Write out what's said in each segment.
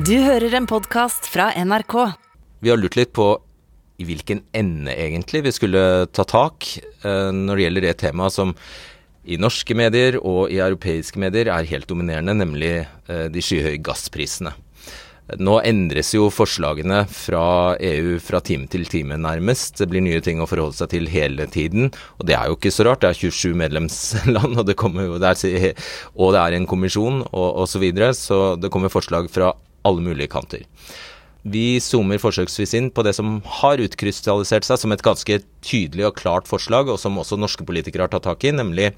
Du hører en podkast fra NRK. Vi har lurt litt på i hvilken ende egentlig vi skulle ta tak eh, når det gjelder det temaet som i norske medier og i europeiske medier er helt dominerende, nemlig eh, de skyhøye gassprisene. Nå endres jo forslagene fra EU fra time til time, nærmest. Det blir nye ting å forholde seg til hele tiden. Og det er jo ikke så rart. Det er 27 medlemsland, og det, jo, det er, og det er en kommisjon og osv. Så, videre, så det kommer forslag fra alle mulige kanter. Vi zoomer forsøksvis inn på det som har utkrystallisert seg som et ganske tydelig og klart forslag, og som også norske politikere har tatt tak i, nemlig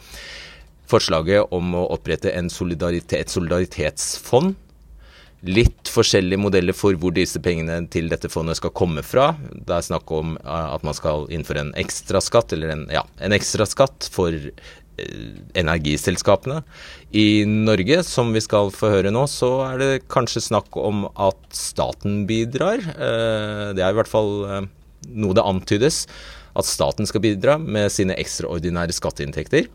forslaget om å opprette solidaritet, et solidaritetsfond litt forskjellige modeller for hvor disse pengene til dette fondet skal komme fra. Det er snakk om eh, at man skal innføre en ekstraskatt, eller en, ja, en for energiselskapene. I Norge, som vi skal få høre nå, så er det kanskje snakk om at staten bidrar. Eh, det er i hvert fall noe det antydes. At staten skal bidra med sine ekstraordinære skatteinntekter.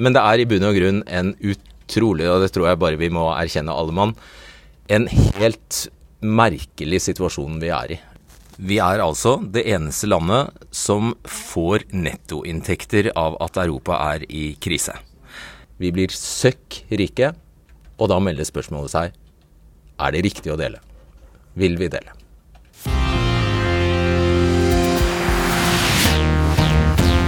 Men det er i bunn og grunn en utrolig, og det tror jeg bare vi må erkjenne alle mann, en helt merkelig situasjon vi er i. Vi er altså det eneste landet som får nettoinntekter av at Europa er i krise. Vi blir søkk rike, og da melder spørsmålet seg er det riktig å dele. Vil vi dele?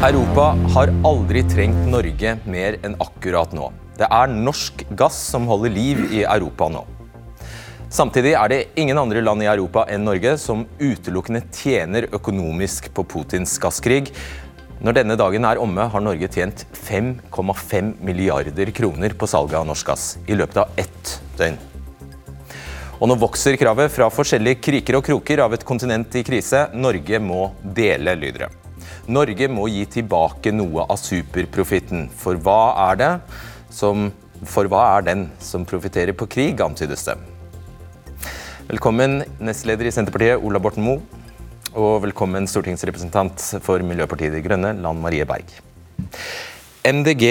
Europa har aldri trengt Norge mer enn akkurat nå. Det er norsk gass som holder liv i Europa nå. Samtidig er det ingen andre land i Europa enn Norge som utelukkende tjener økonomisk på Putins gasskrig. Når denne dagen er omme, har Norge tjent 5,5 milliarder kroner på salget av norsk gass i løpet av ett døgn. Og nå vokser kravet fra forskjellige kriker og kroker av et kontinent i krise. Norge må dele, lyder det. Norge må gi tilbake noe av superprofitten. For hva er det som For hva er den som profitterer på krig, antydes det. Velkommen, nestleder i Senterpartiet, Ola Borten Moe. Og velkommen, stortingsrepresentant for Miljøpartiet De Grønne, Lan Marie Berg. MDG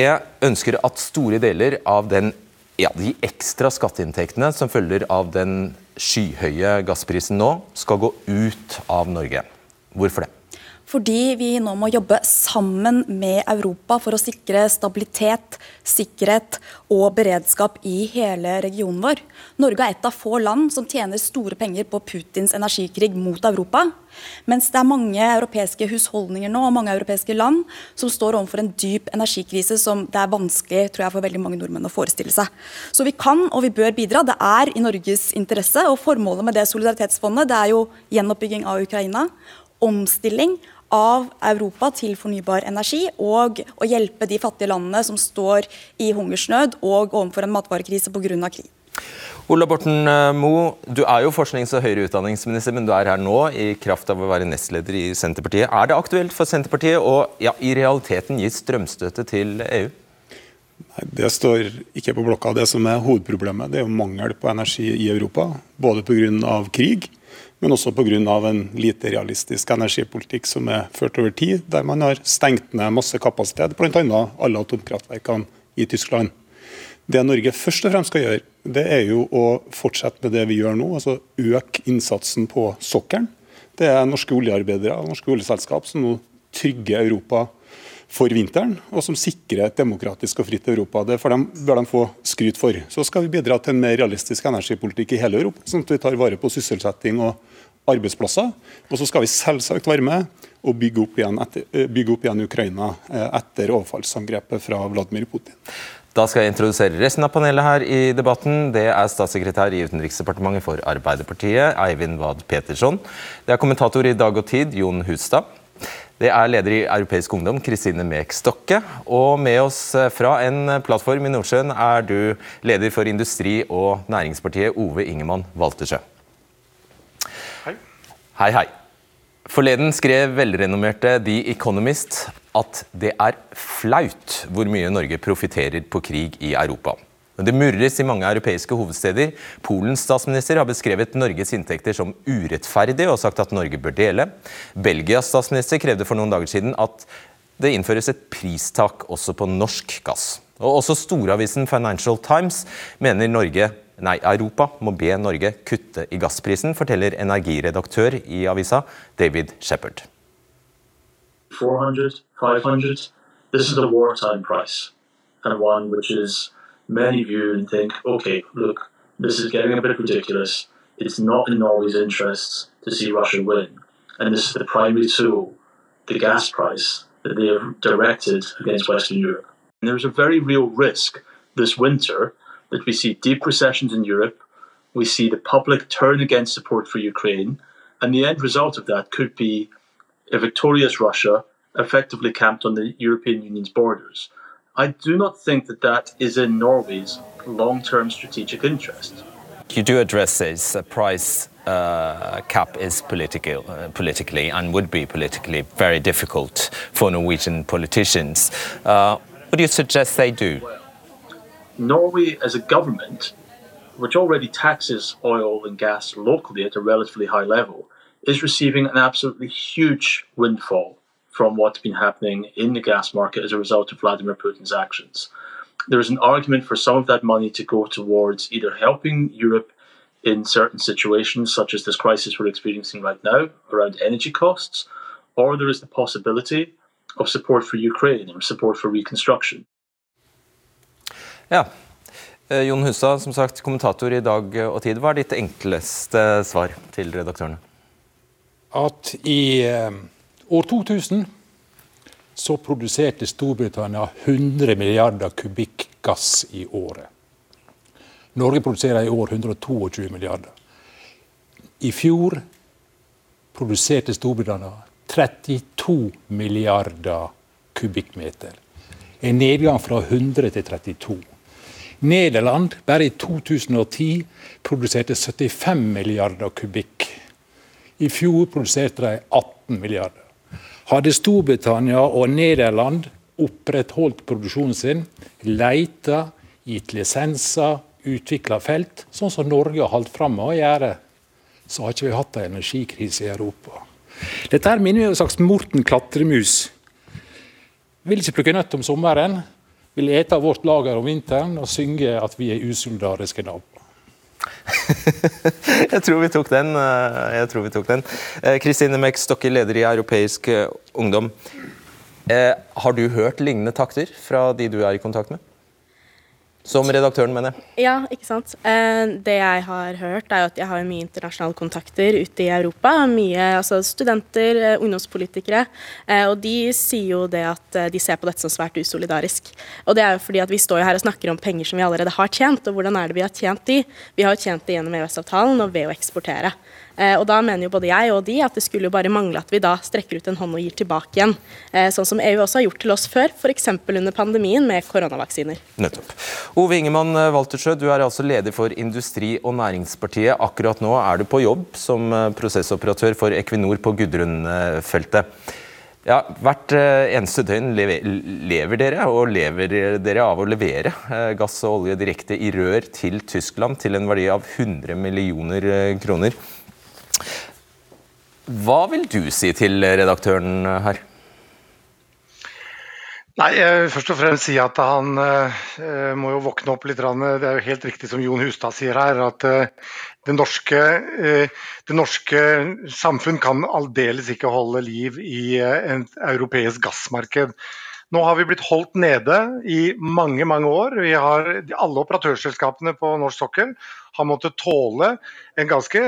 ønsker at store deler av den, ja, de ekstra skatteinntektene som følger av den skyhøye gassprisen nå, skal gå ut av Norge. Hvorfor det? Fordi vi nå må jobbe sammen med Europa for å sikre stabilitet, sikkerhet og beredskap i hele regionen vår. Norge er et av få land som tjener store penger på Putins energikrig mot Europa. Mens det er mange europeiske husholdninger nå og mange europeiske land som står overfor en dyp energikrise som det er vanskelig tror jeg, for veldig mange nordmenn å forestille seg. Så vi kan og vi bør bidra. Det er i Norges interesse. og Formålet med det solidaritetsfondet det er jo gjenoppbygging av Ukraina omstilling av Europa til fornybar energi, og å hjelpe de fattige landene som står i hungersnød og overfor en matvarekrise pga. krig. Ola Borten eh, Moe, du er jo forsknings- og høyere utdanningsminister, men du er her nå i kraft av å være nestleder i Senterpartiet. Er det aktuelt for Senterpartiet å ja, i realiteten gi strømstøtte til EU? Nei, Det står ikke på blokka. Det som er hovedproblemet, det er jo mangel på energi i Europa. Både pga. krig men også pga. en lite realistisk energipolitikk som er ført over tid, der man har stengt ned masse kapasitet, bl.a. alle atomkraftverkene i Tyskland. Det Norge først og fremst skal gjøre, det er jo å fortsette med det vi gjør nå, altså øke innsatsen på sokkelen. Det er norske oljearbeidere og norske oljeselskap som nå trygger Europa for vinteren, og som sikrer et demokratisk og fritt Europa. Det de, bør de få skryt for. Så skal vi bidra til en mer realistisk energipolitikk i hele Europa, sånn at vi tar vare på sysselsetting og arbeidsplasser. Og så skal vi selvsagt være med og bygge opp igjen, etter, eh, bygge opp igjen Ukraina eh, etter overfallsangrepet fra Vladimir Putin. Da skal jeg introdusere resten av panelet her i debatten. Det er statssekretær i Utenriksdepartementet for Arbeiderpartiet, Eivind Wad Petersson. Det er kommentator i Dag og Tid, Jon Hustad. Det er leder i Europeisk Ungdom, Kristine Mek Stokke. Og med oss eh, fra en plattform i Nordsjøen er du leder for Industri- og Næringspartiet, Ove Ingemann Waltersjø. Hei, hei. Forleden skrev velrenommerte The Economist at det er flaut hvor mye Norge profitterer på krig i Europa. Det murres i mange europeiske hovedsteder. Polens statsminister har beskrevet Norges inntekter som urettferdig og sagt at Norge bør dele. Belgias statsminister krevde for noen dager siden at det innføres et pristak også på norsk gass. Og Også storavisen Financial Times mener Norge nei, Europa må be Norge kutte i gassprisen, forteller energiredaktør i avisa David Shepherd. 400, 500. This is the wartime price, and one which many view and think, okay, look, this is getting a bit ridiculous. It's not in Norway's interests to see Russia win, and this is the primary tool, the gas price, that they have directed against Western Europe. And there's a very real risk this winter that we see deep recessions in Europe, we see the public turn against support for Ukraine, and the end result of that could be a victorious Russia effectively camped on the European Union's borders. I do not think that that is in Norway's long term strategic interest. You do address this uh, price uh, cap is political, uh, politically and would be politically very difficult for Norwegian politicians. Uh, what do you suggest they do? Norway, as a government, which already taxes oil and gas locally at a relatively high level, is receiving an absolutely huge windfall from what's been happening in the gas market as a result of Vladimir Putin's actions. There is an argument for some of that money to go towards either helping Europe in certain situations, such as this crisis we're experiencing right now around energy costs, or there is the possibility of support for Ukraine and support for reconstruction. Ja. Eh, Jon Hustad, som sagt, kommentator i Dag og Tid. Hva er ditt enkleste svar til redaktørene? At i eh, år 2000 så produserte Storbritannia 100 milliarder kubikk gass i året. Norge produserer i år 122 milliarder. I fjor produserte Storbritannia 32 milliarder kubikkmeter. En nedgang fra 100 til 32. Nederland bare i 2010 produserte 75 milliarder kubikk. I fjor produserte de 18 milliarder. Hadde Storbritannia og Nederland opprettholdt produksjonen sin, leita, gitt lisenser, utvikla felt, sånn som Norge har holdt fram med å gjøre, så har ikke vi hatt en energikrise i Europa. Dette her minner om en slags Morten klatremus. Vil ikke plukke nøtt om sommeren, vil ete av vårt lager om vinteren og synge at vi er usolidariske naboer. jeg tror vi tok den. eh, Jeg tror vi tok den. Eh, Kristine Mek Stokke, leder i Europeisk eh, Ungdom. Eh, har du hørt lignende takter fra de du er i kontakt med? Som redaktøren, mener jeg. Ja, ikke sant. Eh, det jeg har hørt, er jo at jeg har mye internasjonale kontakter ute i Europa. Mye altså studenter, eh, ungdomspolitikere. Eh, og de sier jo det at de ser på dette som svært usolidarisk. Og det er jo fordi at vi står jo her og snakker om penger som vi allerede har tjent. Og hvordan er det vi har tjent de? Vi har jo tjent de gjennom EØS-avtalen og ved å eksportere. Eh, og da mener jo både jeg og de at det skulle jo bare mangle at vi da strekker ut en hånd og gir tilbake igjen. Eh, sånn som EU også har gjort til oss før, f.eks. under pandemien med koronavaksiner. Nettopp. Ove Ingemann eh, Waltersjø, du er altså leder for Industri- og Næringspartiet. Akkurat nå er du på jobb som prosessoperatør for Equinor på Gudrun-feltet. Ja, Hvert eneste døgn lever, dere, og lever dere av å levere gass og olje direkte i rør til Tyskland til en verdi av 100 millioner kroner. Hva vil du si til redaktøren her? Nei, jeg vil først og fremst si at han eh, må jo våkne opp litt. Det er jo helt riktig som Jon Hustad sier her, at eh, det, norske, eh, norske samfunn kan aldeles ikke holde liv i eh, et europeisk gassmarked. Nå har vi blitt holdt nede i mange mange år. Vi har, alle operatørselskapene på norsk sokkel har måttet tåle en ganske,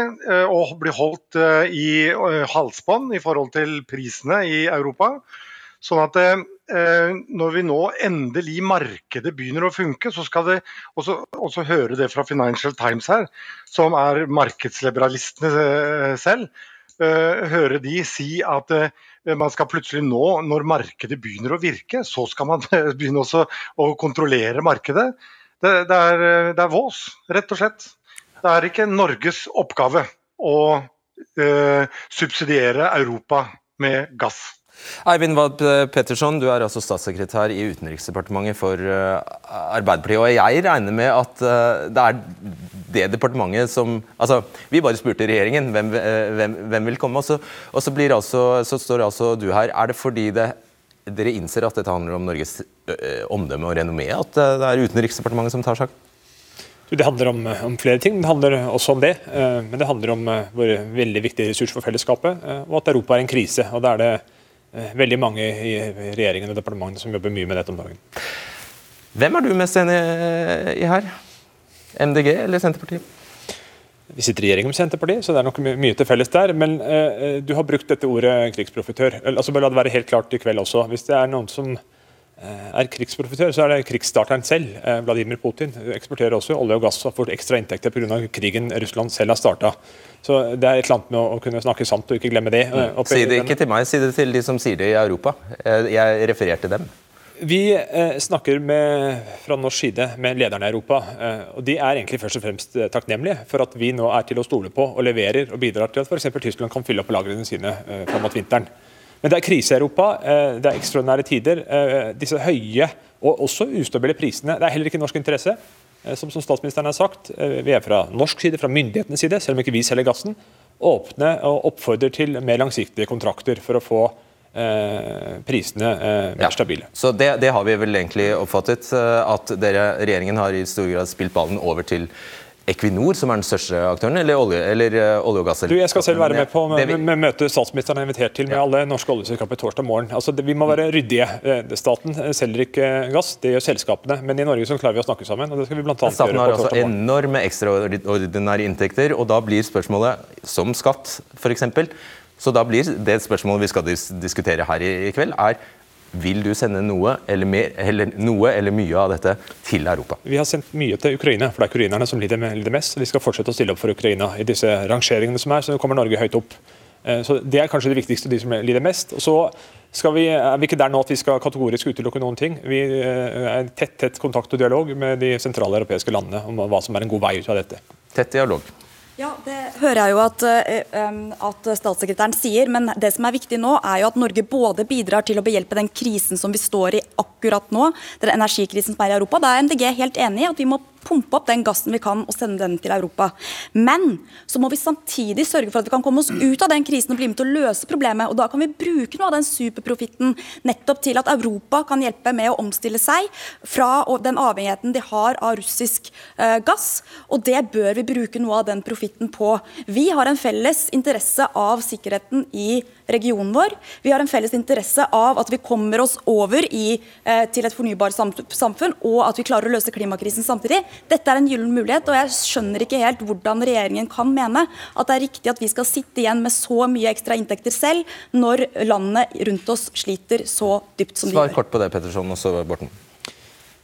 Og å bli holdt eh, i eh, halsbånd i forhold til prisene i Europa. Sånn at eh, når vi nå endelig markedet begynner å funke, så skal det også, også høre det fra Financial Times her, som er markedsliberalistene eh, selv, eh, høre de si at eh, man skal plutselig nå, når markedet begynner å virke, så skal man begynne å kontrollere markedet. Det, det, er, det er vås, rett og slett. Det er ikke Norges oppgave å eh, subsidiere Europa med gass. Eivind Wad Petterson, du er altså statssekretær i Utenriksdepartementet for uh, Arbeiderpartiet. Og jeg regner med at uh, det er det departementet som Altså, vi bare spurte regjeringen hvem, hvem, hvem vil komme, og så, og så, altså, så, står altså du her. Er det fordi det, dere innser at dette handler om Norges omdømme og renommé, at det er Utenriksdepartementet som tar saken? Det handler om, om, flere ting. men Det handler også om det. Men det handler om vår veldig viktige ressurs for fellesskapet, og at Europa er en krise. og Da er det veldig mange i regjeringen og departementene som jobber mye med dette om dagen. Hvem er du mest enig i her? MDG eller Senterpartiet? Vi sitter i regjering med Senterpartiet, så det er nok mye til felles der. Men eh, du har brukt dette ordet krigsprofitør. Altså, bare La det være helt klart i kveld også. Hvis det er noen som eh, er krigsprofitør, så er det krigsstarteren selv. eh, Vladimir Putin Du eksporterer også olje og gass og får ekstra inntekter pga. krigen Russland selv har starta. Så det er et eller annet med å, kunne snakke sant og ikke glemme det. Mm. Si det ikke til meg, si det til de som sier det i Europa. Jeg refererte dem. Vi eh, snakker med, fra norsk side med lederne i Europa. Eh, og De er egentlig først og fremst eh, takknemlige for at vi nå er til å stole på og leverer og bidrar til at f.eks. Tyskland kan fylle opp lagrene sine fram mot vinteren. Men det er krise i Europa, det er ekstraordinære tider. Disse høye og også ustabile prisene det er heller ikke norsk interesse. Som, som, statsministeren har sagt, Vi er fra norsk side, fra myndighetenes side, selv om ikke vi selger gassen, åpne og oppfordrer til mer langsiktige kontrakter for å få prisene mer mer stabile. så det, det, har vi vel egentlig oppfattet, eh, at dere, regjeringen har i stor grad spilt ballen over til Equinor, som er den største aktøren, eller olje, eller olje og gass? Du, jeg skal selv være med på med, med, møtet statsministeren er invitert til med ja. alle norske oljeselskaper torsdag morgen. Altså, det, vi må være ryddige. Staten selger ikke gass, det gjør selskapene. Men i Norge så klarer vi å snakke sammen. og det skal vi blant annet gjøre på torsdag morgen. Staten har altså enorme ekstraordinære inntekter, og da blir spørsmålet, som skatt f.eks., så da blir det spørsmålet vi skal dis diskutere her i, i, kveld, er vil du sende noe eller, mer, eller noe eller, mye av dette til Europa? Vi har sendt mye til Ukraina, for det er ukrainerne som lider, lider mest. Vi skal fortsette å stille opp for Ukraina i disse rangeringene som er, så kommer Norge høyt opp. Eh, så Det er kanskje det viktigste, de som lider mest. Og så vi, er vi ikke der nå at vi skal kategorisk utelukke noen ting. Vi eh, er i tett, tett kontakt og dialog med de sentrale europeiske landene om hva som er en god vei ut av dette. Tett dialog. Ja, Det hører jeg jo at, eh, at, statssekretæren sier, men det som er viktig nå, er jo at Norge både bidrar til å behjelpe den krisen som vi står i akkurat nå, den energikrisen som er i Europa. Da er MDG helt enig i at vi må pumpe opp den gassen vi kan og sende den til Europa. Men så må vi samtidig sørge for at vi kan komme oss ut av den krisen og bli med til å løse problemet. og Da kan vi bruke noe av den superprofitten nettopp til at Europa kan hjelpe med å omstille seg fra den avhengigheten de har av russisk uh, gass. Og det bør vi bruke noe av den profitten på. Vi har en felles interesse av sikkerheten i regionen vår. Vi har en felles interesse av at vi kommer oss over i, uh, til et fornybart samfunn, og at vi klarer å løse klimakrisen samtidig. Dette er en gyllen mulighet, og jeg skjønner ikke helt hvordan regjeringen kan mene at det er riktig at vi skal sitte igjen med så mye ekstra inntekter selv, når landene rundt oss sliter så dypt som de gjør. Svar kort på det, Petterson, også Borten.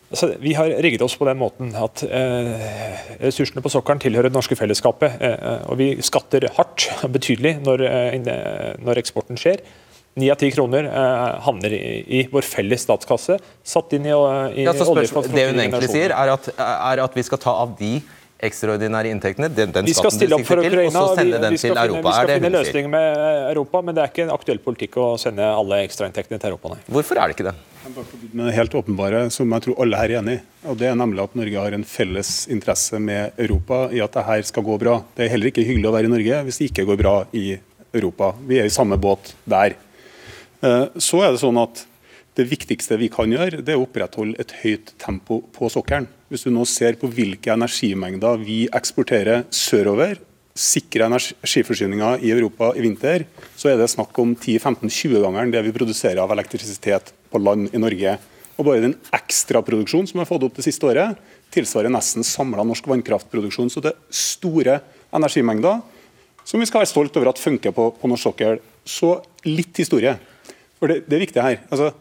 Altså, vi har rigget oss på den måten at eh, ressursene på sokkelen tilhører det norske fellesskapet. Eh, og vi skatter hardt og betydelig når, eh, når eksporten skjer. Ni av ti kroner eh, havner i, i, vår felles statskasse, satt inn i, i ja, Det hun egentlig sier, er at, er at vi skal ta av de ekstraordinære inntektene. Den, den vi skal stille opp for Ukraina, og sende den til Europa. Vi skal finne løsninger med Europa, men det er ikke en aktuell politikk å sende alle ekstrainntektene til Europa. Nei. Hvorfor er det ikke det? Det det helt åpenbare, som jeg tror alle her er enig i, og det er nemlig at Norge har en felles interesse med Europa i at dette skal gå bra. Det er heller ikke hyggelig å være i Norge hvis det ikke går bra i Europa. Vi er i samme båt der. Eh, så er det sånn at det viktigste vi kan gjøre, det er å opprettholde et høyt tempo på sokkelen. Hvis du nå ser på hvilke energimengder vi eksporterer sørover, sikre energiforsyninga i Europa i vinter, så er det snakk om 10-15-20 ganger det vi produserer av elektrisitet på land i Norge. Og Bare den ekstraproduksjonen som vi har fått opp det siste året, tilsvarer nesten samla norsk vannkraftproduksjon. Så det er store energimengder som vi skal være stolt over at funker på, på norsk sokkel. Så litt historie. For det, det er viktig her. Altså,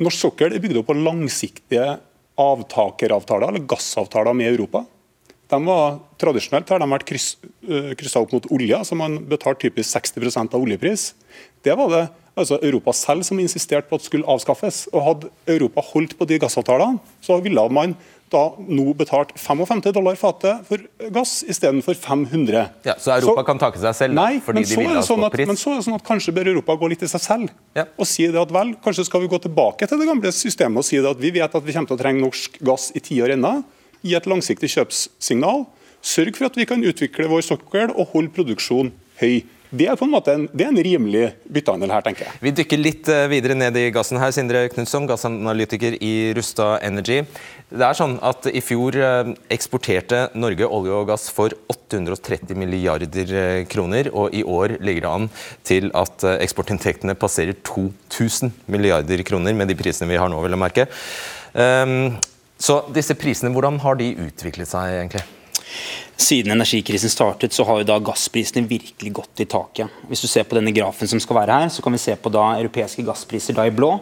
norsk sokkel er bygd opp på langsiktige avtakeravtaler, eller gassavtaler med Europa. De var, tradisjonelt har de vært kryss, kryssa opp mot olje, så man betalte typisk 60% av oljepris. Det var det altså Europa selv som insisterte på at skulle avskaffes. og Hadde Europa holdt på de gassavtalene, så ville man da nå betalt 55 dollar fatet for gass istedenfor 500. Ja, så Europa så, kan takke seg selv? Nei, fordi de vil ha sånn at, men så er det sånn at kanskje bør Europa gå litt i seg selv ja. og si det at vel, kanskje skal vi gå tilbake til det gamle systemet og si det at vi vet at vi kommer til å trenge norsk gass i ti år ennå. Gi et langsiktig kjøpssignal. Sørg for at vi kan utvikle vår sokkel og holde produksjonen høy. Det er på en måte en, en rimelig byttehandel her, tenker jeg. Vi dykker litt eh, videre ned i gassen her. Sindre Knutson, gassanalytiker i Rustad Energy. Det er sånn at I fjor eh, eksporterte Norge olje og gass for 830 milliarder eh, kroner. og I år ligger det an til at eksportinntektene passerer 2000 milliarder kroner, med de prisene vi har nå, vil jeg merke. Um, så disse prisene, Hvordan har de utviklet seg, egentlig? Siden energikrisen startet, så har jo da gassprisene virkelig gått i taket. Hvis du ser på denne grafen som skal være her, så kan vi se på da europeiske gasspriser da i blå,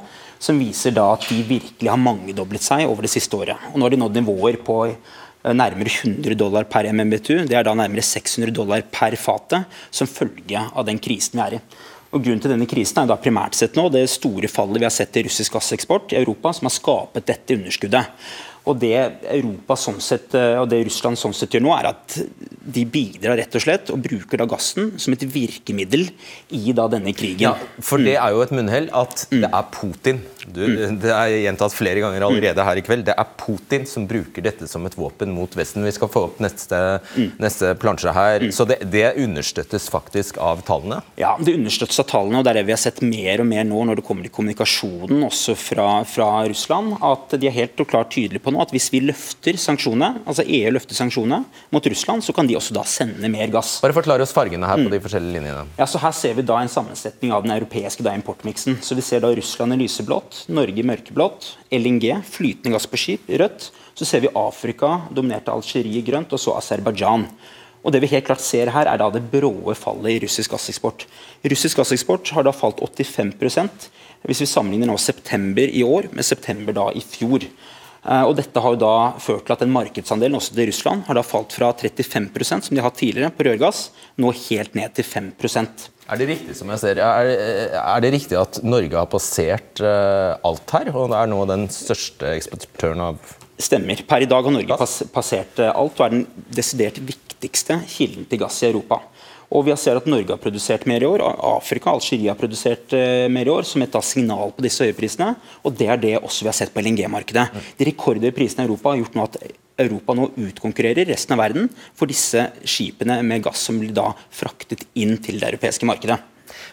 som viser da at de virkelig har mangedoblet seg over det siste året. Og nå har de nådd nivåer på eh, nærmere 100 dollar per MMBTU. Det er da nærmere 600 dollar per fatet, som følge av den krisen vi er i. Og Grunnen til denne krisen er da primært sett nå det store fallet vi har sett i russisk gasseksport i Europa, som har skapet dette underskuddet. Og Det Europa sånn sett, eh, og det Russland sånn sett gjør nå, er at de bidrar rett og slett og bruker da gassen som et virkemiddel i da denne krigen. Ja, for det er jo et munnhell at mm. det er Putin. Du, mm. Det er gjentatt flere ganger allerede her i kveld. Det er Putin som bruker dette som et våpen mot Vesten. Vi skal få opp neste, mm. neste plansje her. Så det, det, understøttes faktisk av tallene? Ja, det understøttes av tallene, og det er det vi har sett mer og mer nå når det kommer til kommunikasjonen også fra, fra Russland. At de er helt og klart tydelige på nå at hvis vi løfter sanksjonene, altså EU løfter sanksjonene mot Russland, så kan de også da sende mer gass. Bare forklare oss fargene her på mm. de forskjellige linjene. Ja, så Her ser vi da en sammensetning av den europeiske da importmiksen. Så Vi ser da Russland i lyseblått, Norge i mørkeblått, LNG, flytende gass på skip i rødt. Så ser vi Afrika, dominert av Algerie grønt, og så Aserbajdsjan. Og det vi helt klart ser her, er da det bråe fallet i russisk gasseksport. Russisk gasseksport har da falt 85% hvis vi sammenligner nå september i år med september da i fjor. Eh, og Dette har jo da ført til at den markedsandelen også til Russland har da falt fra 35% som de har hatt tidligere på rørgass, nå helt ned til 5% er det riktig som jeg ser, er, er det riktig at Norge har passert uh, alt her, og er nå den største eksportøren av Stemmer. Per i dag har Norge pass, passert alt og er den desidert viktigste kilden til gass i Europa. Og vi sett at Norge har produsert mer i år, Afrika Algerie har produsert uh, mer i år, som et da, signal på disse høye prisene. Og det er det også vi har sett på LNG-markedet. De rekordhøye prisene i Europa har gjort nå at Europa nå utkonkurrerer resten av verden for disse skipene med gass som blir da fraktet inn til det europeiske markedet.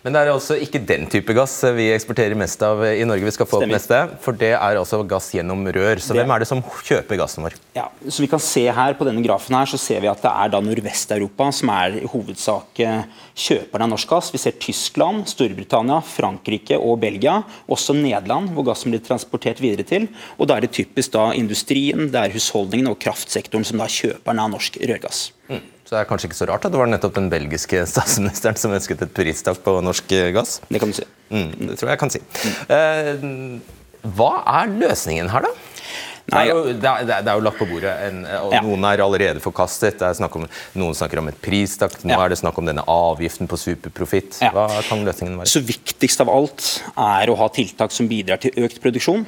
Men det er altså ikke den type gass vi eksporterer mest av i Norge. vi skal få opp neste, For det er altså gass gjennom rør. Så det... hvem er det som kjøper gassen vår? Ja, så vi kan se her På denne grafen her, så ser vi at det er da Nordvest-Europa som er i hovedsak eh, kjøperne av norsk gass. Vi ser Tyskland, Storbritannia, Frankrike og Belgia. Også Nederland, hvor gassen blir transportert videre til. Og da er det typisk da industrien, det er husholdningen og kraftsektoren som da kjøper kjøperne av norsk rørgass. Mm. Så det er kanskje ikke så rart at det var nettopp den belgiske statsministeren som ønsket et pristak på norsk gass? Det kan du si. Mm, det tror jeg jeg kan si. Mm. hva er løsningen her, da? Det er, jo, det, er, det er, jo, lagt på bordet. En, og ja. Noen er allerede forkastet. Snakk om, noen snakker om et pristak. Nå ja. er det snakk om denne avgiften på superprofitt. Hva kan løsningen være? Så Viktigst av alt er å ha tiltak som bidrar til økt produksjon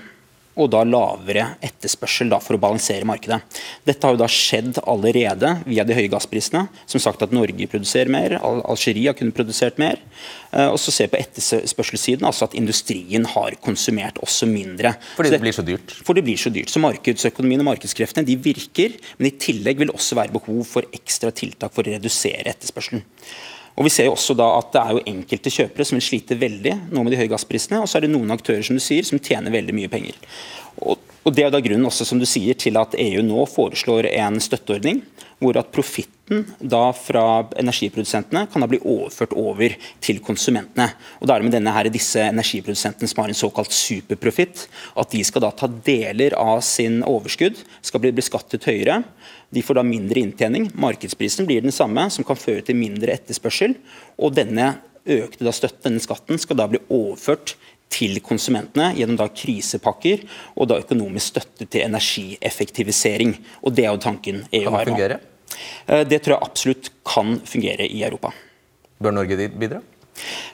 og da lavere etterspørsel da, for å balansere markedet. Dette har jo da skjedd allerede via de høye gassprisene. Som sagt at Norge produserer mer, Algerie har kunnet produsert mer. Eh, og så ser vi på etterspørselssiden altså at industrien har konsumert også mindre. Fordi det, det, blir så dyrt? For det blir så dyrt. Så markedsøkonomien og markedskreftene de virker, men i tillegg vil også være behov for ekstra tiltak for å redusere etterspørselen. Og Vi ser jo også da at det er jo enkelte kjøpere som vil slite veldig nå med de høye gassprisene, og så er det noen aktører som du sier, som tjener veldig mye penger. Og, og Det er da grunnen også, som du sier, til at EU nå foreslår en støtteordning hvor at profitten da fra energiprodusentene kan da bli overført over til konsumentene. Og da er det med denne her, disse energiprodusentene som har en såkalt superprofitt, at de skal da ta deler av sin overskudd, skal bli beskattet høyere. De får da mindre inntjening. Markedsprisen blir den samme, som kan føre til mindre etterspørsel. Og denne økte da støtten, denne skatten, skal da bli overført til konsumentene gjennom da krisepakker og da økonomisk støtte til energieffektivisering. Og Det er jo tanken EU har nå. Eh, det tror jeg absolutt kan fungere i Europa. Bør Norge bidra?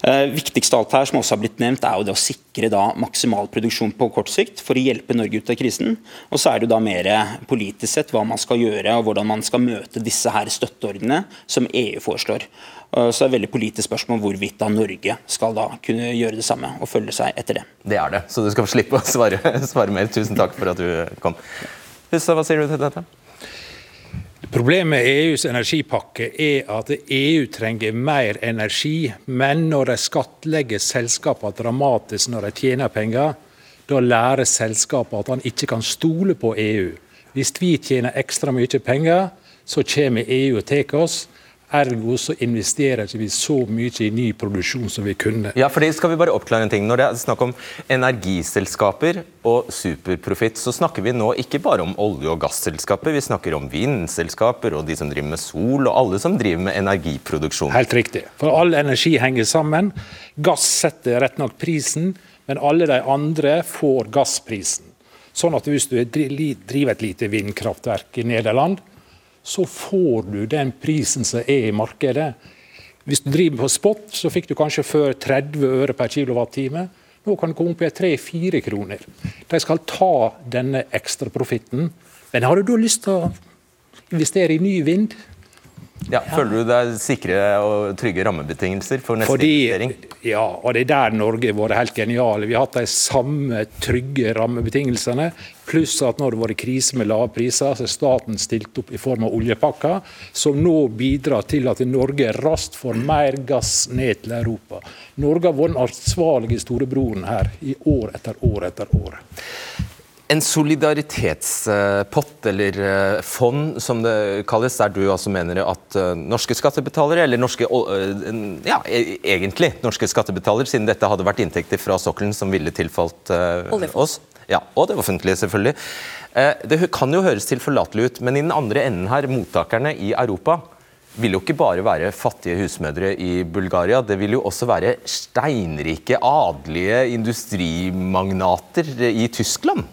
Eh, viktigste alt her, som også har blitt nevnt, er jo det å sikre da maksimal produksjon på kort sikt for å hjelpe Norge ut av krisen. Og så er det jo da mer politisk sett hva man skal gjøre og hvordan man skal møte disse her støtteordnene som EU foreslår. Eh, så det er veldig politisk spørsmål hvorvidt da Norge skal da kunne gjøre det samme og følge seg etter det. Det er det, så du skal slippe å svare, svare mer. Tusen takk for at du kom. Hussa, hva sier du til dette? Problemet med EUs energipakke er at EU trenger mer energi, men når de skattlegger selskapene dramatisk når de tjener penger, da lærer selskapet at han ikke kan stole på EU. Hvis vi tjener ekstra mye penger, så kommer EU og tar oss. Ergo så investerer ikke vi så mye i ny produksjon som vi kunne. Ja, for det skal vi bare oppklare en ting. Når det er snakk om energiselskaper og superprofitt, så snakker vi nå ikke bare om olje- og gasselskaper. Vi snakker om vindselskaper og de som driver med sol, og alle som driver med energiproduksjon. Helt riktig. For all energi henger sammen. Gass setter rett nok prisen, men alle de andre får gassprisen. Sånn at hvis du driver et lite vindkraftverk i Nederland, så får du den prisen som er i markedet. Hvis du driver på spot, så fikk du kanskje før 30 øre per kilowattime. Nå kan det komme opp i 3-4 kroner. De skal ta denne ekstraprofitten. Men har du da lyst til å investere i ny vind? Ja, Føler du deg sikre og trygge rammebetingelser for neste Fordi, investering? Ja, og det er der Norge har vært helt geniale. Vi har hatt de samme trygge rammebetingelsene. Pluss at det har vært krise med lave priser, så staten stilt opp i form av oljepakker, som nå bidrar til at Norge raskt får mer gass ned til Europa. Norge har vært den ansvarlige storebroren her i år etter år etter år. En solidaritetspott, eller eh, fond som det kalles, der du altså mener at eh, norske skattebetalere, eller norske eh, ja, e-, egentlig norske skattebetalere, siden dette hadde vært inntekter fra sokkelen som ville tilfalt oss, ja, og det offentlige selvfølgelig. Det kan jo høres tilforlatelig ut, men i den andre enden her, mottakerne i Europa, vil jo ikke bare være fattige husmødre i Bulgaria, det vil jo også være steinrike, adelige industrimagnater i Tyskland.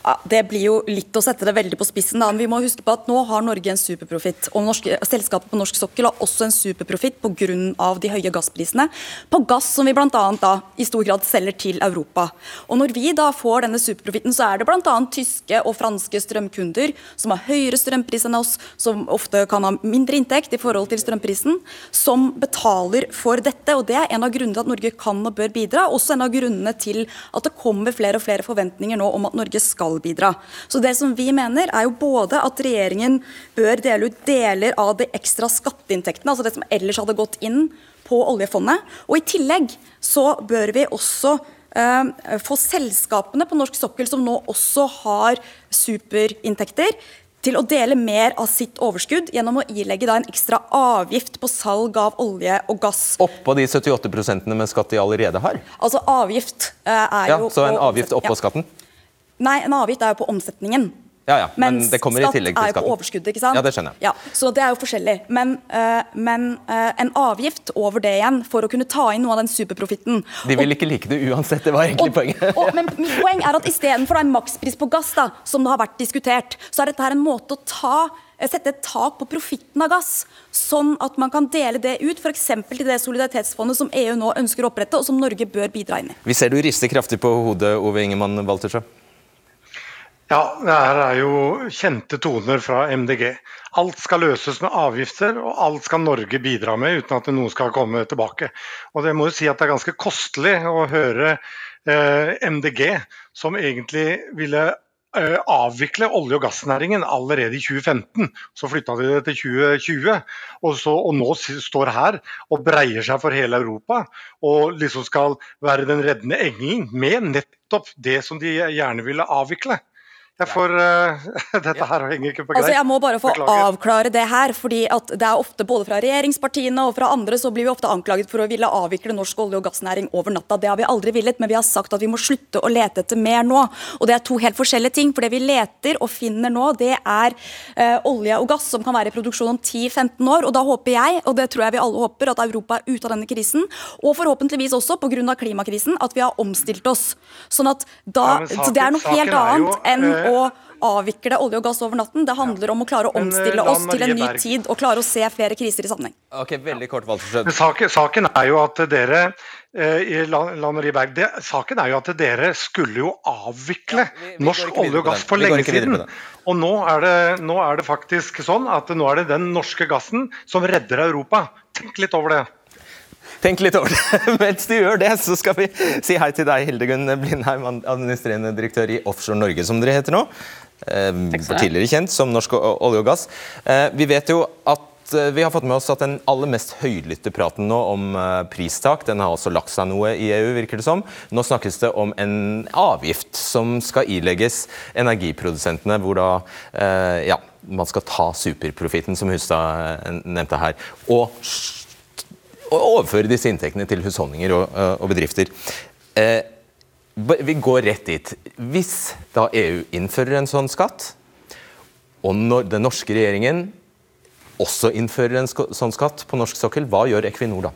Ja, det blir jo litt å sette det veldig på spissen. da, men vi må huske på at Nå har Norge en superprofitt. og Selskapet på norsk sokkel har også en superprofitt pga. de høye gassprisene på gass som vi annet da i stor grad selger til Europa. Og Når vi da får denne superprofitten, så er det bl.a. tyske og franske strømkunder som har høyere strømpris enn oss, som ofte kan ha mindre inntekt i forhold til strømprisen, som betaler for dette. og Det er en av grunnene til at Norge kan og bør bidra. Også en av grunnene til at det kommer flere og flere forventninger nå om at Norge skal skal bidra. Så det som vi mener er jo både at regjeringen bør dele ut deler av de ekstra skatteinntektene, altså det som ellers hadde gått inn på oljefondet, og i tillegg så bør vi også eh, få selskapene på norsk sokkel som nå også har superinntekter, til å dele mer av sitt overskudd gjennom å ilegge en ekstra avgift på salg av olje og gass. Oppå de 78 med skatt de allerede har? Altså avgift eh, er ja, jo Så en avgift oppå ja. skatten? Nei, en avgift er jo på omsetningen. Ja, ja, men det kommer i tillegg til skatten. skatt er jo på overskuddet, ikke sant? Ja, det skjønner jeg. Ja, så det er jo forskjellig. Men, uh, men uh, en avgift over det igjen, for å kunne ta inn noe av den superprofitten De vil og, ikke like det uansett, det var egentlig og, poenget. og, men mitt poeng er at istedenfor en makspris på gass, da, som det har vært diskutert, så er dette her en måte å ta eh, sette et tak på profitten av gass, sånn at man kan dele det ut f.eks. til det solidaritetsfondet som EU nå ønsker å opprette, og som Norge bør bidra inn i. Vi ser du rister kraftig på hodet, Ove Ingemann Waltersjø. Ja, det her er jo kjente toner fra MDG. Alt skal løses med avgifter, og alt skal Norge bidra med uten at noen skal komme tilbake. Og det må jo si at det er ganske kostelig å høre eh, MDG, som egentlig ville eh, avvikle olje- og gassnæringen allerede i 2015. Så flytta de det til 2020, og, så, og nå står her og breier seg for hele Europa. Og liksom skal være den reddende engelen med nettopp det som de gjerne ville avvikle. For uh, dette her henger ikke på greip. Altså, jeg må bare få Beklager. avklare det her. fordi at det er ofte Både fra regjeringspartiene og fra andre så blir vi ofte anklaget for å ville avvikle norsk olje- og gassnæring over natta. Det har vi aldri villet, men vi har sagt at vi må slutte å lete etter mer nå. Og Det er to helt forskjellige ting. for Det vi leter og finner nå, det er uh, olje og gass som kan være i produksjon om 10-15 år. og Da håper jeg, og det tror jeg vi alle håper, at Europa er ute av denne krisen. Og forhåpentligvis også pga. klimakrisen, at vi har omstilt oss. Sånn at da, ja, saken, så Det er noe helt annet enn uh, å avvikle olje og gass over natten. Det handler om å klare å eh, omstille oss til en ny tid og klare å se flere kriser i sammenheng. Ok, veldig kort, saken, saken er jo at dere i Lan Marie Berg, det, saken er jo at dere skulle jo avvikle ja, vi, vi norsk olje og gass for lenge siden. Og nå er, det, nå er, det, faktisk sånn at nå er det den norske gassen som redder Europa. Tenk litt over det. Tenk litt over det. Mens du gjør det, så skal vi si hei til deg, Hildegunn Blindheim, administrerende direktør i Offshore Norge, som dere heter nå. Eh, tidligere kjent som Norsk olje og gass. Eh, vi vet jo at eh, vi har fått med oss at den aller mest høylytte praten nå om pristak, den har også lagt seg noe i EU, virker det som. Nå snakkes det om en avgift som skal ilegges energiprodusentene, hvor da ja, man skal ta superprofitten, som Hustad nevnte her. og og overføre disse inntektene til husholdninger og, og bedrifter. Eh, vi går rett dit. Hvis da EU innfører en sånn skatt, og når den norske regjeringen også innfører en sånn skatt på norsk sokkel, hva gjør Equinor da?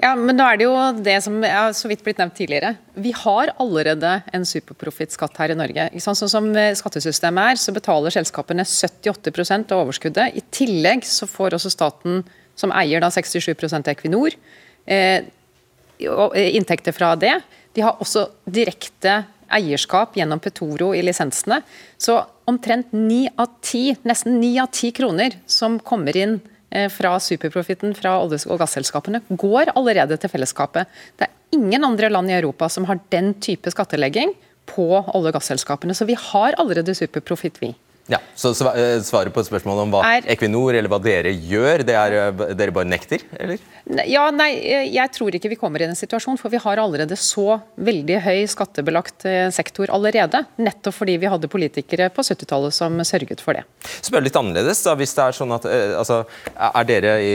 Ja, men nå er det jo det som er så vidt blitt nevnt tidligere. Vi har allerede en superprofittskatt her i Norge. Sånn som skattesystemet er, så betaler selskapene 78 av overskuddet. I tillegg så får også staten, som eier da 67 av Equinor, eh, eh, inntekter fra det. De har også direkte eierskap gjennom Petoro i lisensene. Så omtrent 9 av 10, nesten ni av ti kroner som kommer inn eh, fra superprofitten fra olje- og gasselskapene, går allerede til fellesskapet. Det er ingen andre land i Europa som har den type skattelegging på olje- og gasselskapene. Så vi har allerede superprofitt, vi. Ja, så eh, Svaret på spørsmålet om hva er, Equinor eller hva dere gjør, det er eh, dere bare nekter? eller? Ja, nei, eh, Jeg tror ikke vi kommer i den situasjonen, for vi har allerede så veldig høy skattebelagt sektor allerede. Nettopp fordi vi hadde politikere på 70-tallet som sørget for det. Spør litt annerledes da, hvis det Er sånn at, altså, er dere i,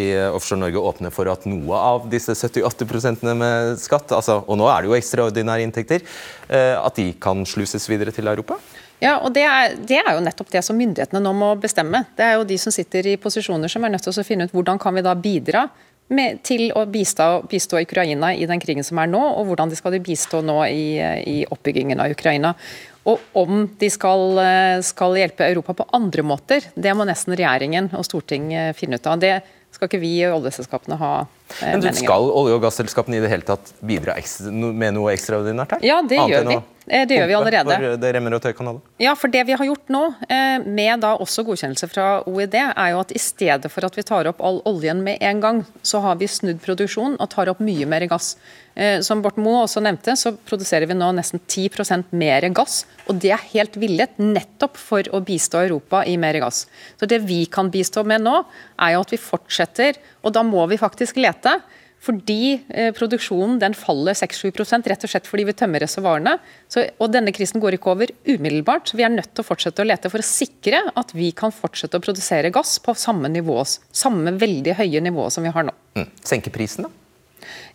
i, Offshore Norge åpne for at noe av disse 78% med skatt, altså, og nå er det jo ekstraordinære inntekter, at de kan sluses videre til Europa? Ja, og det er, det er, jo nettopp det som myndighetene nå må bestemme. Det er jo de som sitter i posisjoner som er nødt til å finne ut hvordan kan vi da bidra med, til å bistå, bistå, Ukraina i den krigen som er nå, og hvordan de skal de bistå nå i, i oppbyggingen av Ukraina. Og om de skal, skal, hjelpe Europa på andre måter, det må nesten regjeringen og Stortinget finne ut av. Det skal ikke vi i oljeselskapene ha eh, Men du, Skal olje- og gasselskapene i det hele tatt bidra ekstra, med noe ekstraordinært her? Ja, det Annet gjør vi. Eh, det gjør vi allerede. For det remmer og tøykanaler. Ja, for det vi har gjort nå, eh, med da også godkjennelse fra OED, er jo at i stedet for at vi tar opp all oljen med en gang, så har vi snudd produksjonen og tar opp mye mer gass. Eh, som Borten Moe også nevnte, så produserer vi nå nesten 10% mer gass. Og det er helt villet, nettopp for å bistå Europa i mer gass. Så det vi kan bistå med nå, er jo at vi fortsetter, og da må vi faktisk lete. Fordi eh, produksjonen den faller 6-7 rett og slett fordi vi tømmer reservoarene. Og denne krisen går ikke over umiddelbart. så Vi er nødt til å fortsette å lete for å sikre at vi kan fortsette å produsere gass på samme nivå, samme veldig høye nivå som vi har nå. Mm. Senke prisen, da?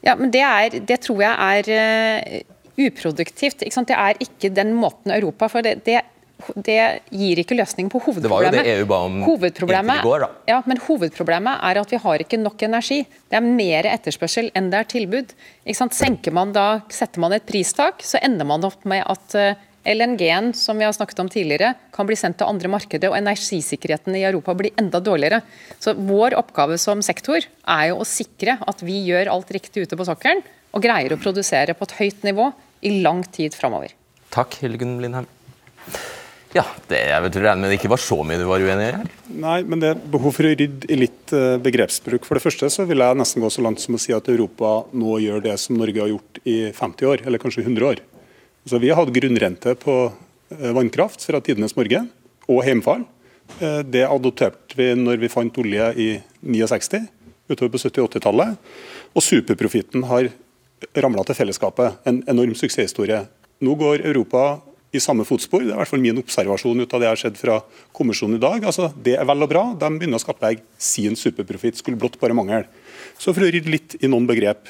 Ja, men det, er, det tror jeg er uh, uproduktivt. Det er ikke den måten Europa For det, det det gir ikke løsning på hovedproblemet. Det var jo det EU ba om hovedproblemet, i går, da. Ja, men hovedproblemet er at vi har ikke nok energi. Det er mer etterspørsel enn det er tilbud. Senker man da, Setter man et pristak, så ender man opp med at eh, LNG-en som vi har snakket om tidligere, kan bli sendt til andre markeder, og energisikkerheten i Europa blir enda dårligere. Så Vår oppgave som sektor er jo å sikre at vi gjør alt riktig ute på sokkelen, og greier å produsere på et høyt nivå i lang tid framover. Takk, Hilgen Blindheim. Ja, det jeg vet regner med det ikke var så mye du var uenig i? Nei, men det er behov for å rydde i litt eh, begrepsbruk. For det første så vil jeg nesten gå så langt som å si at Europa nå gjør det som Norge har gjort i 50 år, eller kanskje 100 år. Altså, vi har hatt grunnrente på eh, vannkraft fra tidenes morgen, og heimfall. Eh, det adopterte vi når vi fant olje i 69, utover på 70-80-tallet. Og superprofitten har ramla til fellesskapet. En enorm suksesshistorie. Nå går Europa i samme fotspor. Det er i hvert fall min observasjon ut av det jeg har sett fra kommisjonen i dag. Altså, det er vel og bra. De begynner å skattlegge sin superprofitt. Skulle blott bare mangle. Så for å rydde litt i noen begrep.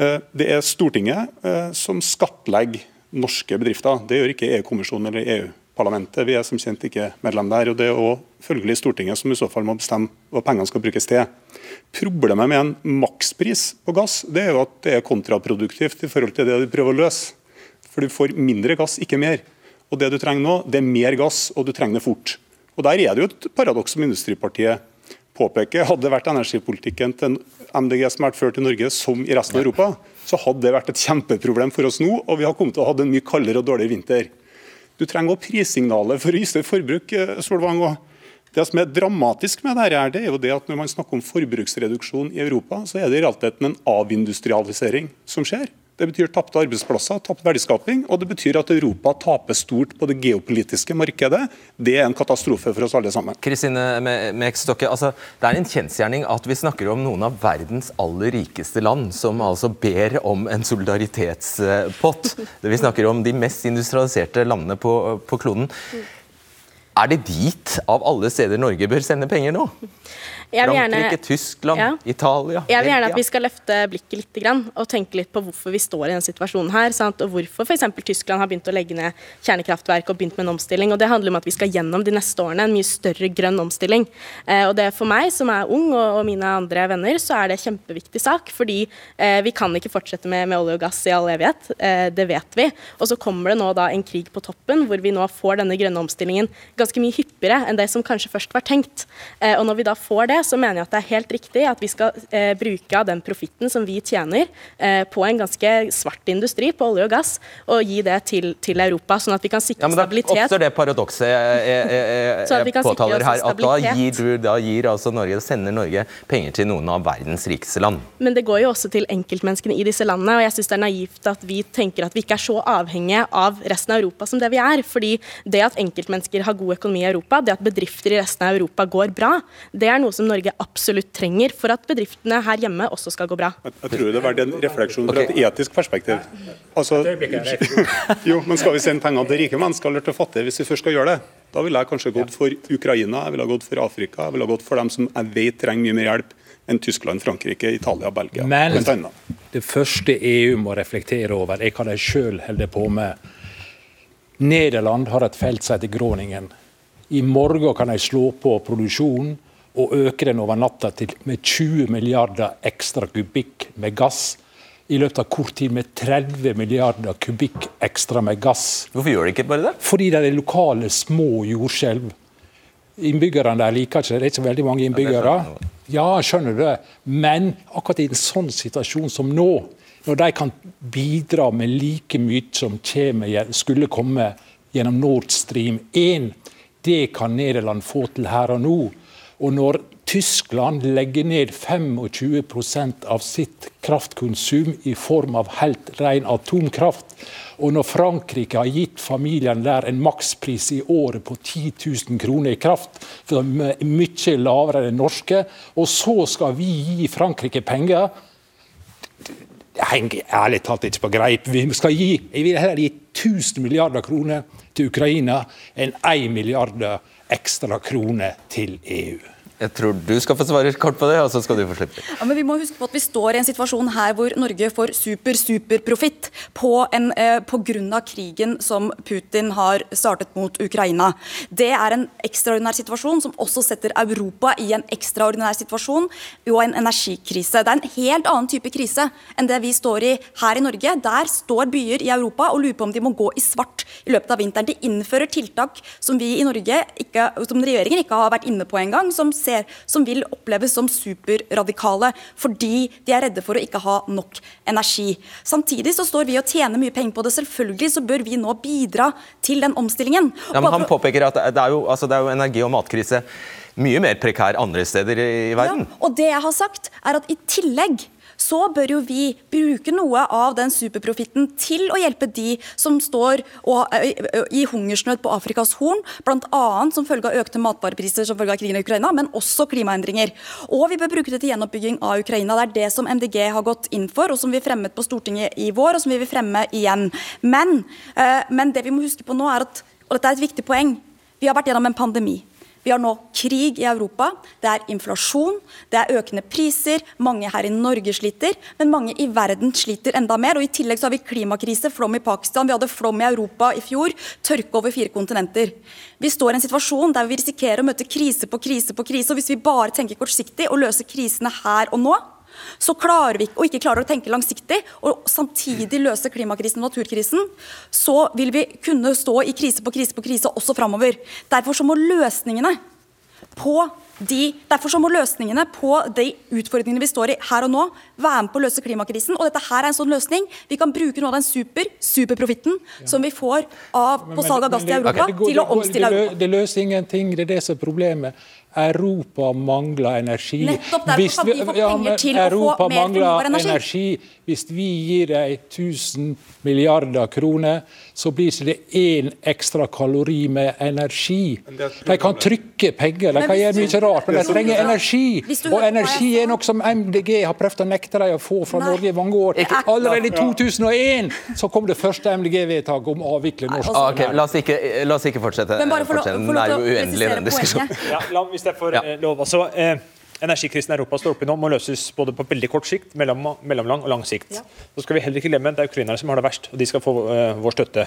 Eh, det er Stortinget eh, som skattlegger norske bedrifter. Det gjør ikke EU-kommisjonen eller EU-parlamentet. Vi er som kjent ikke medlem der. og Det er også følgelig Stortinget som i så fall må bestemme hva pengene skal brukes til. Problemet med en makspris på gass det er jo at det er kontraproduktivt i forhold til det de prøver å løse. For du får mindre gass, ikke mer. Og Det du trenger nå, det er mer gass, og du trenger det fort. Og Der er det jo et paradoks som Industripartiet påpeker. Hadde det vært energipolitikken til MDG som har vært ført i Norge som i resten av Europa, så hadde det vært et kjempeproblem for oss nå, og vi har kommet til å ha en mye kaldere og dårligere vinter. Du trenger også prissignalet for å justere forbruk. Eh, Solvang, og Det som er dramatisk med dette, det er jo det at når man snakker om forbruksreduksjon i Europa, så er det i realiteten en avindustrialisering som skjer. Det betyr tapte arbeidsplasser, tapt verdiskaping, og det betyr at Europa taper stort på det geopolitiske markedet. Det er en katastrofe for oss alle sammen. Kristine Mekstokke, altså, Det er en kjensgjerning at vi snakker om noen av verdens aller rikeste land, som altså ber om en solidaritetspott. Vi snakker om de mest industrialiserte landene på, på kloden. Er det dit av alle steder Norge bør sende penger nå? Frankrike, Tyskland, ja. Italia Jeg vil gjerne at vi skal løfte blikket litt grann, og tenke litt på hvorfor vi står i denne situasjonen her. Sant? Og hvorfor f.eks. Tyskland har begynt å legge ned kjernekraftverk og begynt med en omstilling. og Det handler om at vi skal gjennom de neste årene en mye større grønn omstilling. Eh, og det For meg som er ung, og, og, mine andre venner, så er det kjempeviktig sak. Fordi eh, vi kan ikke fortsette med, med, olje og gass i all evighet. Eh, det vet vi. Og så kommer det nå da en krig på toppen, hvor vi nå får denne grønne omstillingen ganske mye hyppigere enn det som kanskje først var tenkt. Eh, og når vi da får det, så mener jeg at det er helt riktig at vi skal eh, bruke av den profitten som vi tjener eh, på en ganske svart industri, på olje og gass, og gi det til, til Europa, sånn at vi kan sikre ja, men da stabilitet. oppstår det paradokset jeg, jeg, jeg, jeg påtaler her, at da gir, du, da gir altså Norge, sender Norge penger til noen av verdens rikeste land. Men det går jo også til enkeltmenneskene i disse landene, og jeg syns det er naivt at vi tenker at vi ikke er så avhengige av resten av Europa som det vi er. fordi det at enkeltmennesker har god økonomi i Europa, det at bedrifter i resten av Europa går bra, det er noe som Norge absolutt trenger for at bedriftene her hjemme også skal gå bra. Jeg tror det er verdt en refleksjon fra et etisk perspektiv. Altså, jo, men Skal vi sende penger til rike mennesker eller til fattige hvis vi først skal gjøre det? Da ville jeg kanskje gått for Ukraina, jeg ville gått for Afrika, jeg ville gått for dem som jeg vet trenger mye mer hjelp enn Tyskland, Frankrike, Italia, Belgia. Men det første EU må reflektere over, er hva de sjøl holder på med. Nederland har et felt som heter Groningen. I morgen kan de slå på produksjonen og øke den over natta til med 20 milliarder ekstra kubikk med gass. I løpet av kort tid med 30 milliarder kubikk ekstra med gass. Hvorfor gjør de ikke bare det? Fordi det er lokale små jordskjelv. Innbyggerne der liker ikke det. Det er ikke så veldig mange innbyggere. Ja, skjønner du det. Men akkurat i en sånn situasjon som nå, når de kan bidra med like mye som skulle komme gjennom Nord Stream 1, det kan Nederland få til her og nå. Og når Tyskland legger ned 25% av sitt kraftkonsum i form av helt ren atomkraft, og når Frankrike har gitt familiene der en makspris i året på 10 000 kroner i kraft, som er mye lavere enn den norske, og så skal vi gi Frankrike penger det henger ærlig talt ikke på greip. Vi skal gi, jeg vil heller gi 1000 milliarder kroner til Ukraina enn 1 milliarder ekstra kroner til EU. Jeg tror du skal få svare kort på det, og så skal du få slippe. Ja, men vi må huske på at vi står i en situasjon her hvor Norge får super, super profitt på, eh, på grunn av krigen som Putin har startet mot Ukraina. Det er en ekstraordinær situasjon som også setter Europa i en ekstraordinær situasjon og en energikrise. Det er en helt annen type krise enn det vi står i her i Norge. Der står byer i Europa og lurer på om de må gå i svart i løpet av vinteren. De innfører tiltak som vi i Norge, ikke, som regjeringen ikke har vært inne på engang. som ser, som vil oppleves som superradikale fordi de er redde for å ikke ha nok energi. Samtidig så står vi og tjener mye penger på det. Selvfølgelig så bør vi nå bidra til den omstillingen. Ja, men han påpeker at det er jo, altså det er jo energi- og matkrise mye mer prekær andre steder i verden. Ja, og det jeg har sagt er at i tillegg så bør jo vi bruke noe av den superprofitten til å hjelpe de som står i hungersnød på Afrikas Horn, bl.a. som følge av økte matvarepriser som følge av krigen i Ukraina, men også klimaendringer. Og vi bør bruke det til gjenoppbygging av Ukraina. Det er det som MDG har gått inn for, og som vi fremmet på Stortinget i vår, og som vi vil fremme igjen. Men, men det vi må huske på nå er at, og dette er et viktig poeng, vi har vært gjennom en pandemi. Vi har nå krig i Europa, det er inflasjon, det er økende priser. Mange her i Norge sliter, men mange i verden sliter enda mer. og I tillegg så har vi klimakrise, flom i Pakistan, vi hadde flom i Europa i fjor, tørke over fire kontinenter. Vi står i en situasjon der vi risikerer å møte krise på krise på krise. og Hvis vi bare tenker kortsiktig og løser krisene her og nå, så klarer vi og ikke klarer å tenke langsiktig og samtidig løse klimakrisen og naturkrisen, så vil vi kunne stå i krise på krise på krise også framover. Derfor så må løsningene på de, derfor så må løsningene på de utfordringene vi står i her og nå, være med på å løse klimakrisen. Og dette her er en sånn løsning. Vi kan bruke noe av den super, superprofitten som vi får av, på salg av gass til Europa, okay. til å omstille Europa. Det løser ingenting, det er det som er problemet. Europa mangler energi. Nettopp derfor kan vi få penger til å få mer fornybar energi. Hvis vi gir dem 1000 milliarder kroner, så blir ikke det én ekstra kalori med energi. De kan trykke penger, de kan gjøre mye rart, men de trenger energi. Og energi er noe som MDG har prøvd å nekte dem å få fra Norge i mange år. Allerede i 2001 så kom det første MDG-vedtaket om å avvikle norsk Ah, okay. la, oss ikke, la oss ikke fortsette. Men bare for lov- for, få Den lov er jo uendelig, den diskusjonen. Ja, la, hvis jeg får eh, lov. Altså, eh, Energikrisen Europa står oppe nå må løses både på veldig kort sikt, mellom, mellomlang og lang sikt. Så skal vi heller ikke glemme Det er ukrainerne som har det verst, og de skal få uh, vår støtte.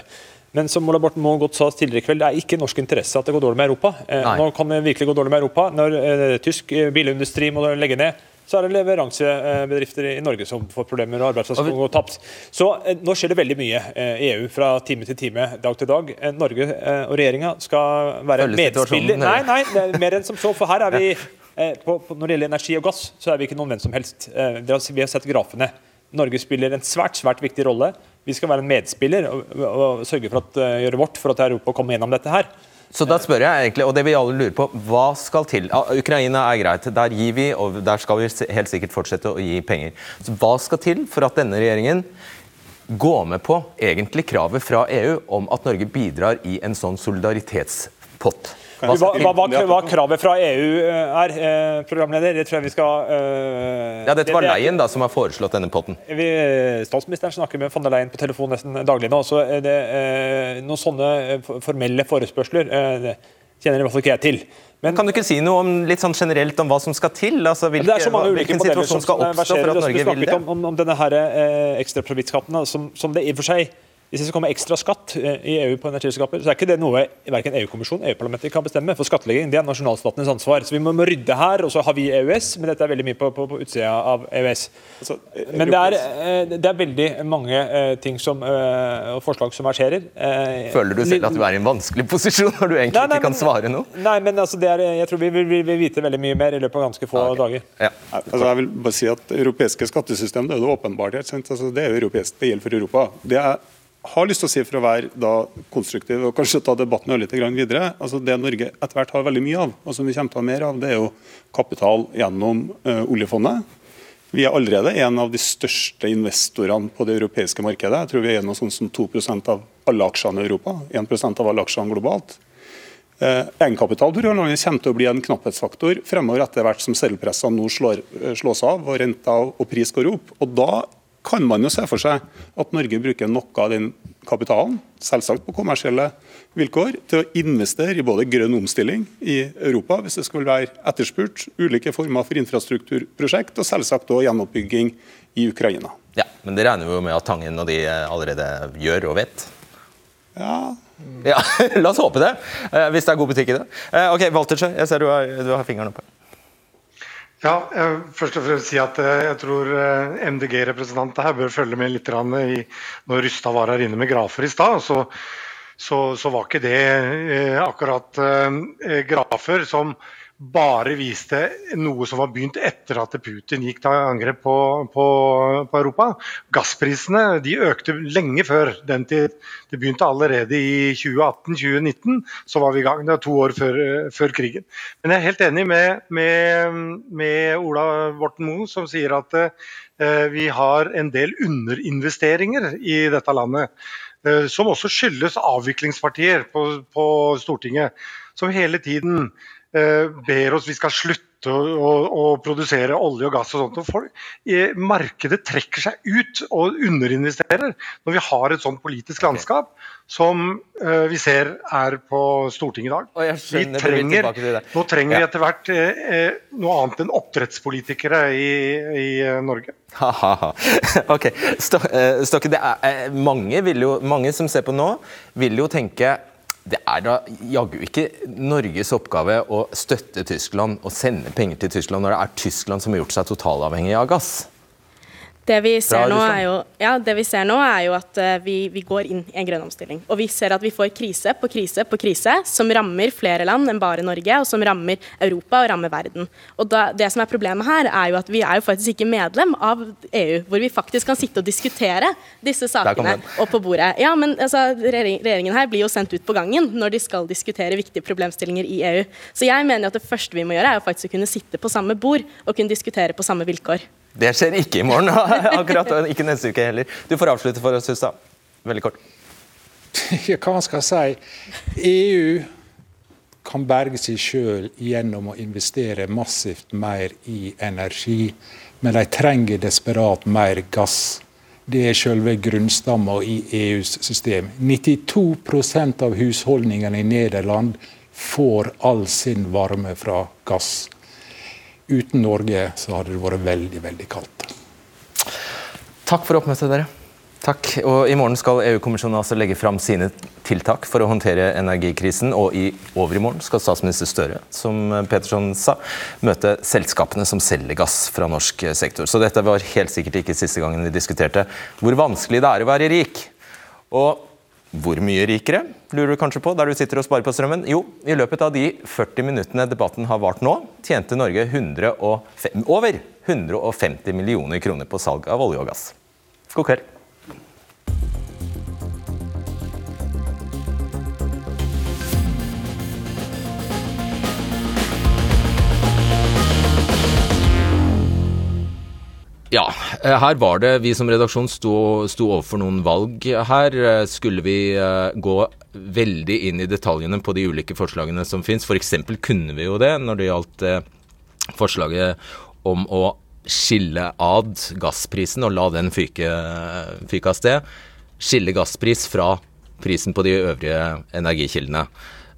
Men som Ola Borten Moe godt sa tidligere i kveld, det er ikke norsk interesse at det går dårlig med Europa. Eh, nå kan det virkelig gå dårlig med Europa. Når eh, tysk eh, bilindustri må legge ned, så er det leveransebedrifter i Norge som får problemer, og arbeidsplasser som går tapt. Så eh, nå skjer det veldig mye eh, i EU fra time til time, dag til dag. Eh, Norge eh, og regjeringa skal være medspiller. Nei, nei, det er mer enn som så. For her er vi eh, på, på, Når det gjelder energi og gass, så er vi ikke noen hvem som helst. Eh, vi har sett grafene. Norge spiller en svært svært viktig rolle. Vi skal være en medspiller og, og, sørge for at eh, gjøre vårt for at Europa kommer gjennom dette her. Så da spør jeg egentlig, og det vi alle lurer på, hva skal til? Ukraina er greit, der gir vi, og der skal vi helt sikkert fortsette å gi penger. Så hva skal til for at denne regjeringen går med på egentlig kravet fra EU om at Norge bidrar i en sånn solidaritetspott? Hva, hva, hva, hva kravet fra EU eh, er, eh, programleder, det tror jeg vi skal uh, Ja, dette var det- Leyen da, som har foreslått denne potten. Vi, statsministeren snakker med von der Leyen på telefon nesten daglig nå. så er det uh, Noen sånne formelle forespørsler uh, det kjenner i hvert fall ikke jeg til. Men Kan du ikke si noe om, litt sånn generelt om hva som skal til? Altså, hvilke, det er så mange ulike hvilken situasjon som skal oppstå for at Norge vi vil det? Om, om, om denne her, eh, ekstraprofittskatten, som, som det i og for seg hvis det skal komme ekstra skatt eh, i EU på energiselskaper, så er ikke det noe verken EU-kommisjonen EU-parlamentet kan bestemme. For skattlegging det er nasjonalstatenes ansvar. Så vi må, rydde her, og så har vi EØS, men dette er veldig mye på, på, på utsida av EØS. Men det er, eh, det er veldig mange eh, ting som, eh, og forslag som verserer. Eh, Føler du selv at du er i en vanskelig posisjon når du egentlig Nei, nei, ikke kan men- svare noe? Nei, men altså, det er, jeg tror vi vil, vi vil vite veldig mye mer i løpet av ganske få dager. Ja. Altså, jeg vil bare si at Europeiske skattesystem det er det åpenbart. sant? Altså, det er jo europeisk, det gjelder for Europa. Det jeg har lyst til å si for å være da konstruktiv og kanskje ta debatten litt videre, altså det Norge etter hvert har veldig mye av, og som vi kommer til å ha mer av, det er jo kapital gjennom uh, oljefondet. Vi er allerede en av de største investorene på det europeiske markedet. Jeg tror vi er noe sånn som 2% av alle aksjene i Europa. 1% av alle aksjene globalt. Eh, Egenkapitalforholdene kommer til å bli en knapphetsfaktor fremover etter hvert som selvpressene nå slår, eh, slås av og renta og pris går opp. Og Da kan man jo se for seg at Norge bruker noe av den kapitalen, selvsagt på kommersielle vilkår, til å investere i både grønn omstilling i Europa, hvis det skulle være etterspurt, ulike former for infrastrukturprosjekt, og selvsagt også gjenoppbygging i Ukraina. Ja, men det regner jo med at Tangen og de allerede gjør og vet. Ja, Ja, La oss håpe det, eh, hvis det er god butikk i det. Eh, Ok, Waltersjø, jeg ser du har, du har fingeren oppe. Ja, jeg først og fremst si at eh, jeg tror eh, MDG-representanter her bør følge med litt i Når Rystad var her inne med grafer i stad, så, så, så var ikke det eh, akkurat grafer som bare viste noe som var begynt etter at Putin gikk til angrep på, på, på Europa. Gassprisene de økte lenge før den tid. Det begynte allerede i 2018-2019, så var vi i gang. Det er to år før, før krigen. Men jeg er helt enig med, med, med Ola Borten Moe, som sier at eh, vi har en del underinvesteringer i dette landet. eh, som også skyldes avviklingspartier på, på Stortinget, som hele tiden ber oss vi skal slutte å, å, å produsere olje og gass og sånt. Og folk, eh, markedet trekker seg ut og underinvesterer når vi har et sånt politisk landskap som uh, vi ser er på Stortinget i dag. Og jeg Vi skjønner, trenger, nå trenger vi etter hvert eh, eh, noe annet enn oppdrettspolitikere i, i uh, Norge. Ha-ha-ha. Ok, eh, Stokke, det er, eh, mange, jo, mange som ser på nå, vil jo tenke det er da jaggu ikke Norges oppgave å støtte Tyskland og sende penger til Tyskland når det er Tyskland som har gjort seg totalavhengig av gass. Det vi, ser nå er jo, ja, det vi ser nå, er jo at uh, vi, vi, går inn i en grønn omstilling. Og vi ser at vi får krise på krise på krise som rammer flere land enn bare Norge, og som rammer Europa og rammer verden. Og da, Det som er problemet her, er jo at vi er jo faktisk ikke medlem av EU, hvor vi faktisk kan sitte og diskutere disse sakene og på bordet. Ja, men altså, Regjeringen her blir jo sendt ut på gangen når de skal diskutere viktige problemstillinger i EU. Så jeg mener at det første vi må gjøre, er jo faktisk å kunne sitte på samme bord og kunne diskutere på samme vilkår. Det skjer ikke i morgen, akkurat, og ikke neste uke heller. Du får avslutte for oss, Hustad. Veldig kort. Hva skal jeg si? EU kan berge seg sjøl gjennom å investere massivt mer i energi, men de trenger desperat mer gass. Det er selve grunnstamma i EUs system. 92% av husholdningene i Nederland får all sin varme fra gass. Uten Norge så hadde det vært veldig, veldig kaldt. Takk for oppmøtet, dere. Takk. Og I morgen skal EU-kommisjonen altså legge fram sine tiltak for å håndtere energikrisen. Og i overmorgen skal statsminister Støre, som Petersson sa, møte selskapene som selger gass fra norsk sektor. Så dette var helt sikkert ikke siste gangen vi diskuterte hvor vanskelig det er å være rik. Og hvor mye rikere, lurer du kanskje på, der du sitter og sparer på strømmen? Jo, i løpet av de 40 minuttene debatten har vart nå, tjente Norge 105, over 150 millioner kroner på salg av olje og gass. God kveld. Ja, eh, her var det vi som redaksjon sto, sto overfor noen valg her. Eh, skulle vi uh, gå veldig inn i detaljene på de ulike forslagene som fins? F.eks. kunne vi jo det når det gjaldt forslaget om å skille ad gassprisen og la den fyke, fyke av sted. Skille gasspris fra prisen på de øvrige energikildene.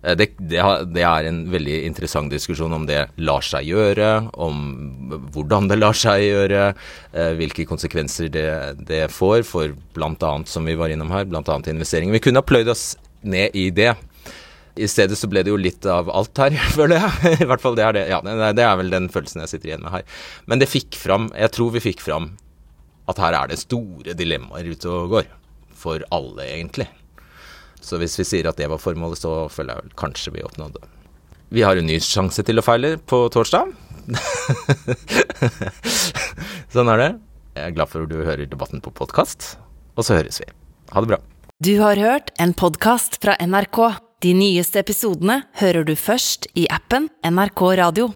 Eh, det, det, det, er en veldig interessant diskusjon om det lar seg gjøre, om hvordan det lar seg gjøre, eh, hvilke konsekvenser det, det får for bl.a., som vi var innom her, bl.a. investeringer. Vi kunne ha pløyd oss ned i det. I stedet så ble det jo litt av alt her, føler jeg. I hvert fall det er det. Ja, det er vel den følelsen jeg sitter igjen med her. Men det fikk fram, jeg tror vi fikk fram at her er det store dilemmaer ute og går. For alle, egentlig. Så hvis vi sier at det var formålet, så føler jeg vel kanskje vi oppnådde. det. Vi har en ny sjanse til å feile på torsdag. sånn er det. Jeg er glad for at du hører debatten på podkast, og så høres vi. Ha det bra. Du har hørt en podkast fra NRK. De nyeste episodene hører du først i appen NRK Radio.